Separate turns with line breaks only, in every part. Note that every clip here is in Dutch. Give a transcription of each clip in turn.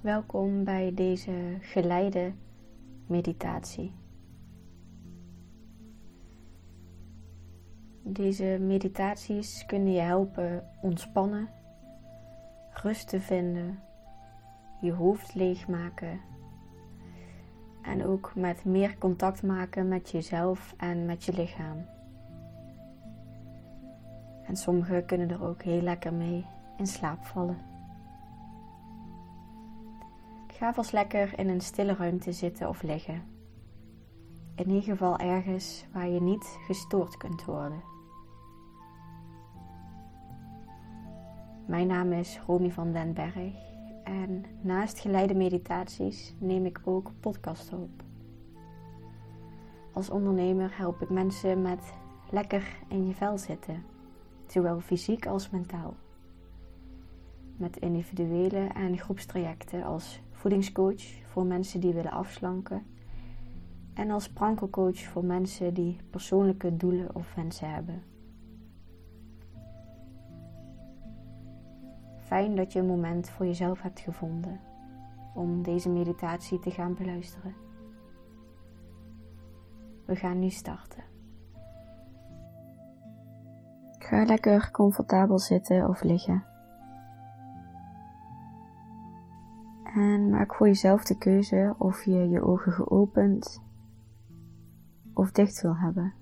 Welkom bij deze geleide meditatie. Deze meditaties kunnen je helpen ontspannen, rust te vinden, je hoofd leegmaken en ook met meer contact maken met jezelf en met je lichaam. En sommigen kunnen er ook heel lekker mee in slaap vallen. Ga vast lekker in een stille ruimte zitten of liggen. In ieder geval ergens waar je niet gestoord kunt worden. Mijn naam is Romy van den Berg en naast geleide meditaties neem ik ook podcasts op. Als ondernemer help ik mensen met lekker in je vel zitten, zowel fysiek als mentaal. Met individuele en groepstrajecten als voedingscoach voor mensen die willen afslanken en als prankelcoach voor mensen die persoonlijke doelen of wensen hebben. Fijn dat je een moment voor jezelf hebt gevonden om deze meditatie te gaan beluisteren. We gaan nu starten. Ga lekker comfortabel zitten of liggen. En maak voor jezelf de keuze of je je ogen geopend of dicht wil hebben.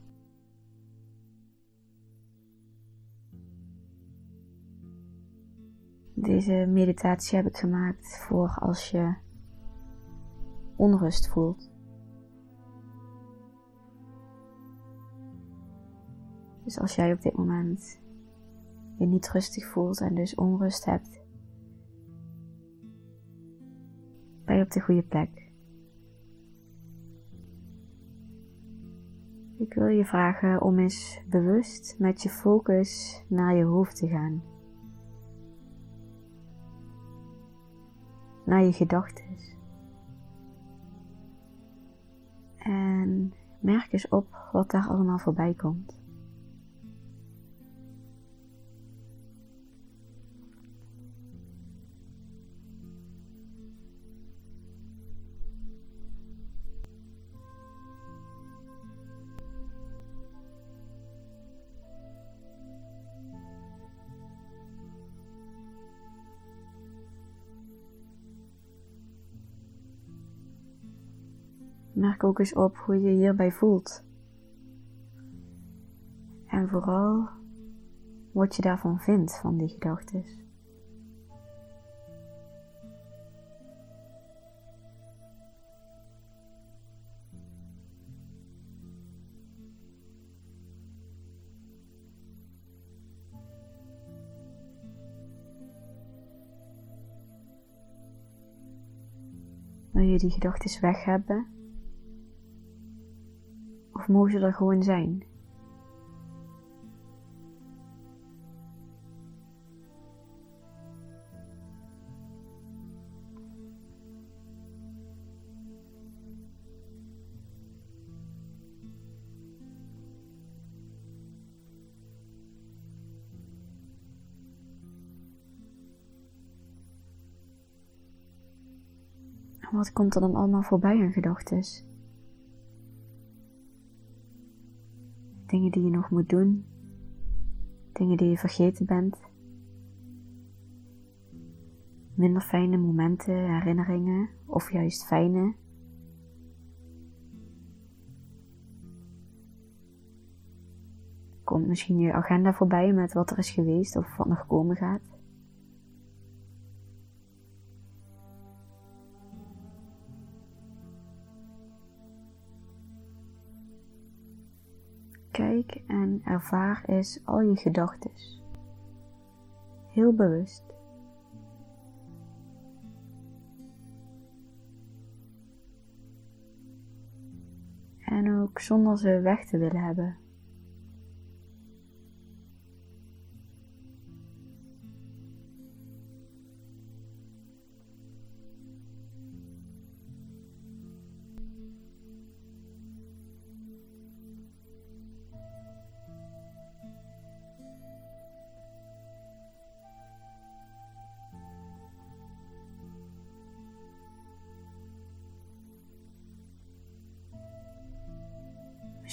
Deze meditatie heb ik gemaakt voor als je onrust voelt. Dus als jij op dit moment je niet rustig voelt en dus onrust hebt, ben je op de goede plek. Ik wil je vragen om eens bewust met je focus naar je hoofd te gaan. Naar je gedachten. En merk eens op wat daar allemaal voorbij komt. Merk ook eens op hoe je je hierbij voelt. En vooral wat je daarvan vindt, van die gedachten. Wil je die gedachten weg hebben? Mogen ze er gewoon zijn? wat komt er dan allemaal voorbij aan gedachten? Dingen die je nog moet doen. Dingen die je vergeten bent. Minder fijne momenten, herinneringen of juist fijne. Komt misschien je agenda voorbij met wat er is geweest of wat nog komen gaat. Kijk en ervaar eens al je gedachten. Heel bewust. En ook zonder ze weg te willen hebben.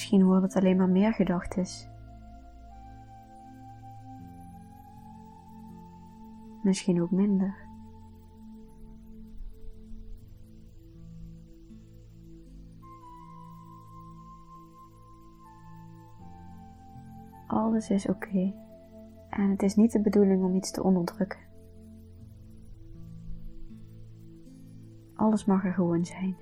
Misschien worden het alleen maar meer gedachten. Misschien ook minder. Alles is oké. En het is niet de bedoeling om iets te onderdrukken. Alles mag er gewoon zijn.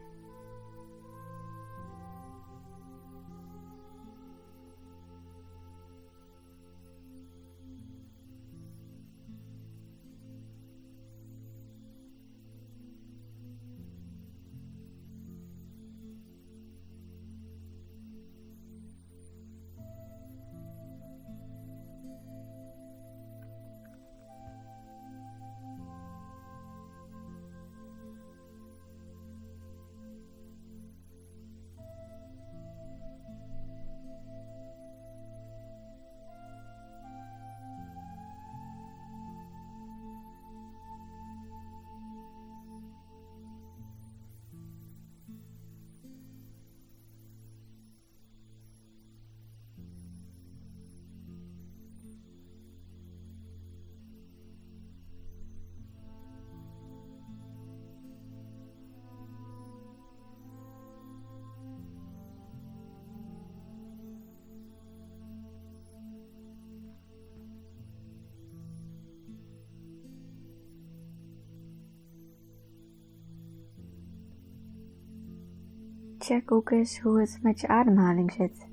Check ook eens hoe het met je ademhaling zit.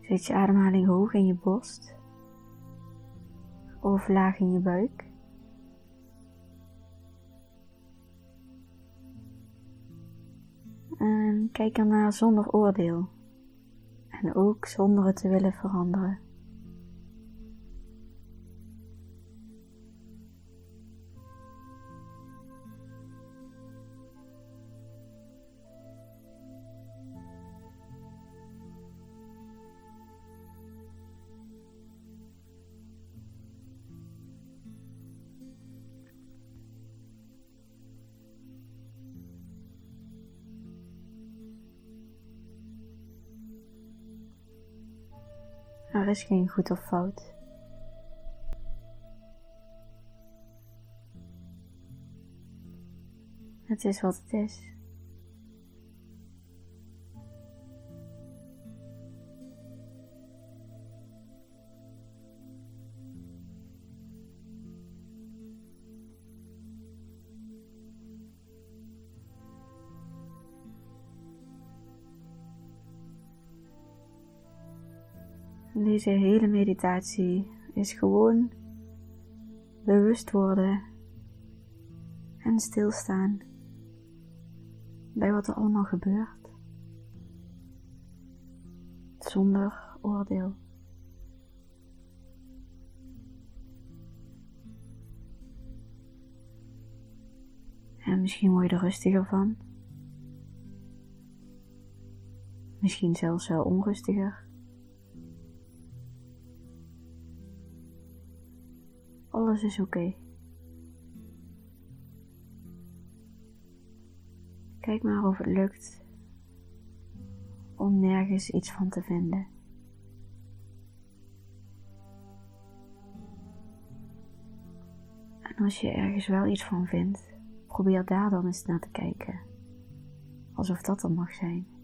Zit je ademhaling hoog in je borst of laag in je buik? En kijk ernaar zonder oordeel en ook zonder het te willen veranderen. Er is geen goed of fout. Het is wat het is. Deze hele meditatie is gewoon bewust worden en stilstaan bij wat er allemaal gebeurt, zonder oordeel. En misschien word je er rustiger van. Misschien zelfs wel onrustiger. Alles is oké. Kijk maar of het lukt om nergens iets van te vinden. En als je ergens wel iets van vindt, probeer daar dan eens naar te kijken. Alsof dat er mag zijn.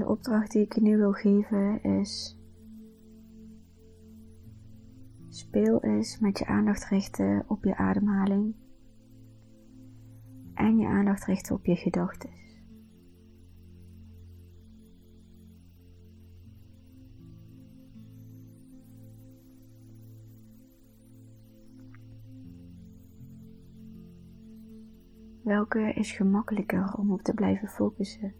De opdracht die ik je nu wil geven is: speel eens met je aandacht richten op je ademhaling en je aandacht richten op je gedachten. Welke is gemakkelijker om op te blijven focussen?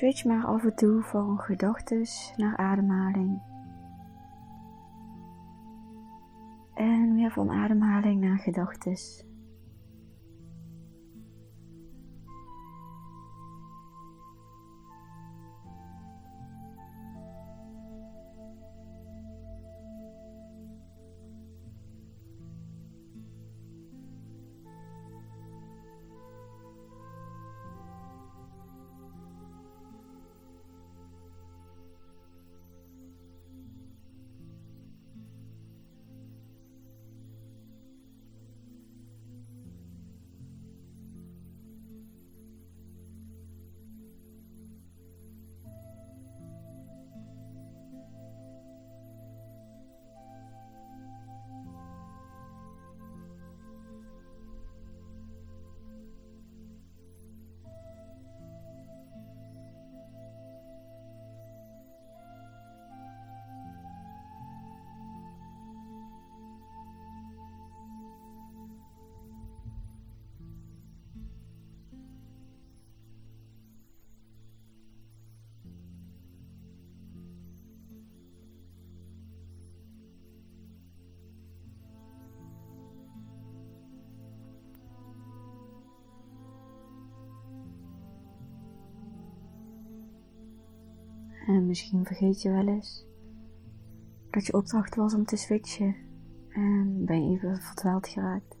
Switch maar af en toe van gedachten naar ademhaling. En weer van ademhaling naar gedachten. En misschien vergeet je wel eens dat je opdracht was om te switchen en ben je even verdwaald geraakt.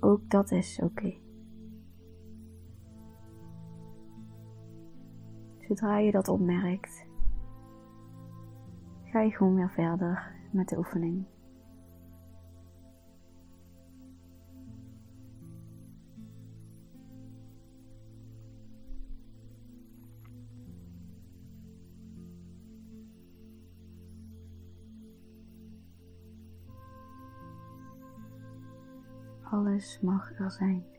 Ook dat is oké. Zodra je dat opmerkt, ga je gewoon weer verder met de oefening. Alles mag er zijn.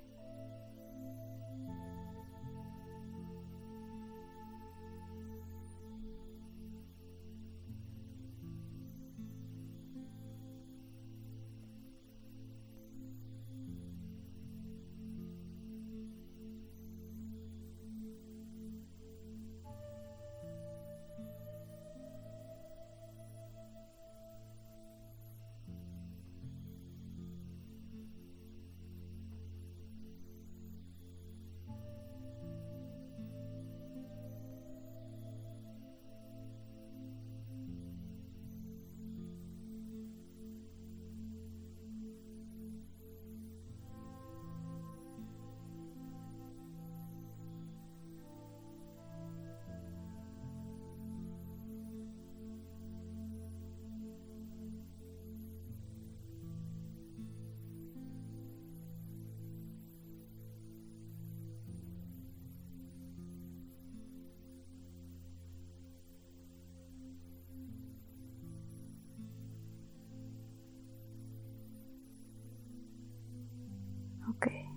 Oké.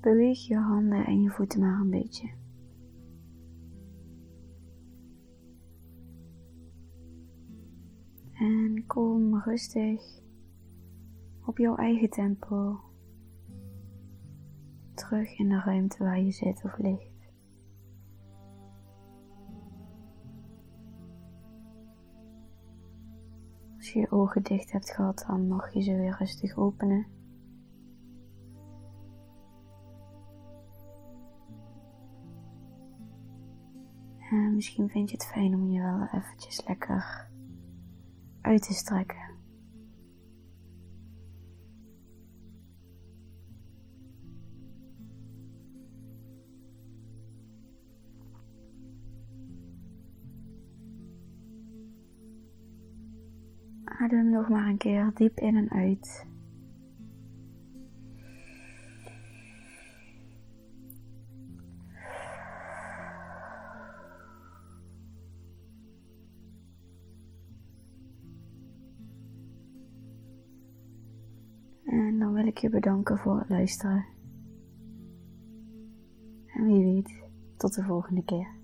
Beweeg je handen en je voeten maar een beetje. En kom rustig op jouw eigen tempo terug in de ruimte waar je zit of ligt. Je je ogen dicht hebt gehad, dan mag je ze weer rustig openen. En misschien vind je het fijn om je wel eventjes lekker uit te strekken. Adem nog maar een keer diep in en uit. En dan wil ik je bedanken voor het luisteren. En wie weet, tot de volgende keer.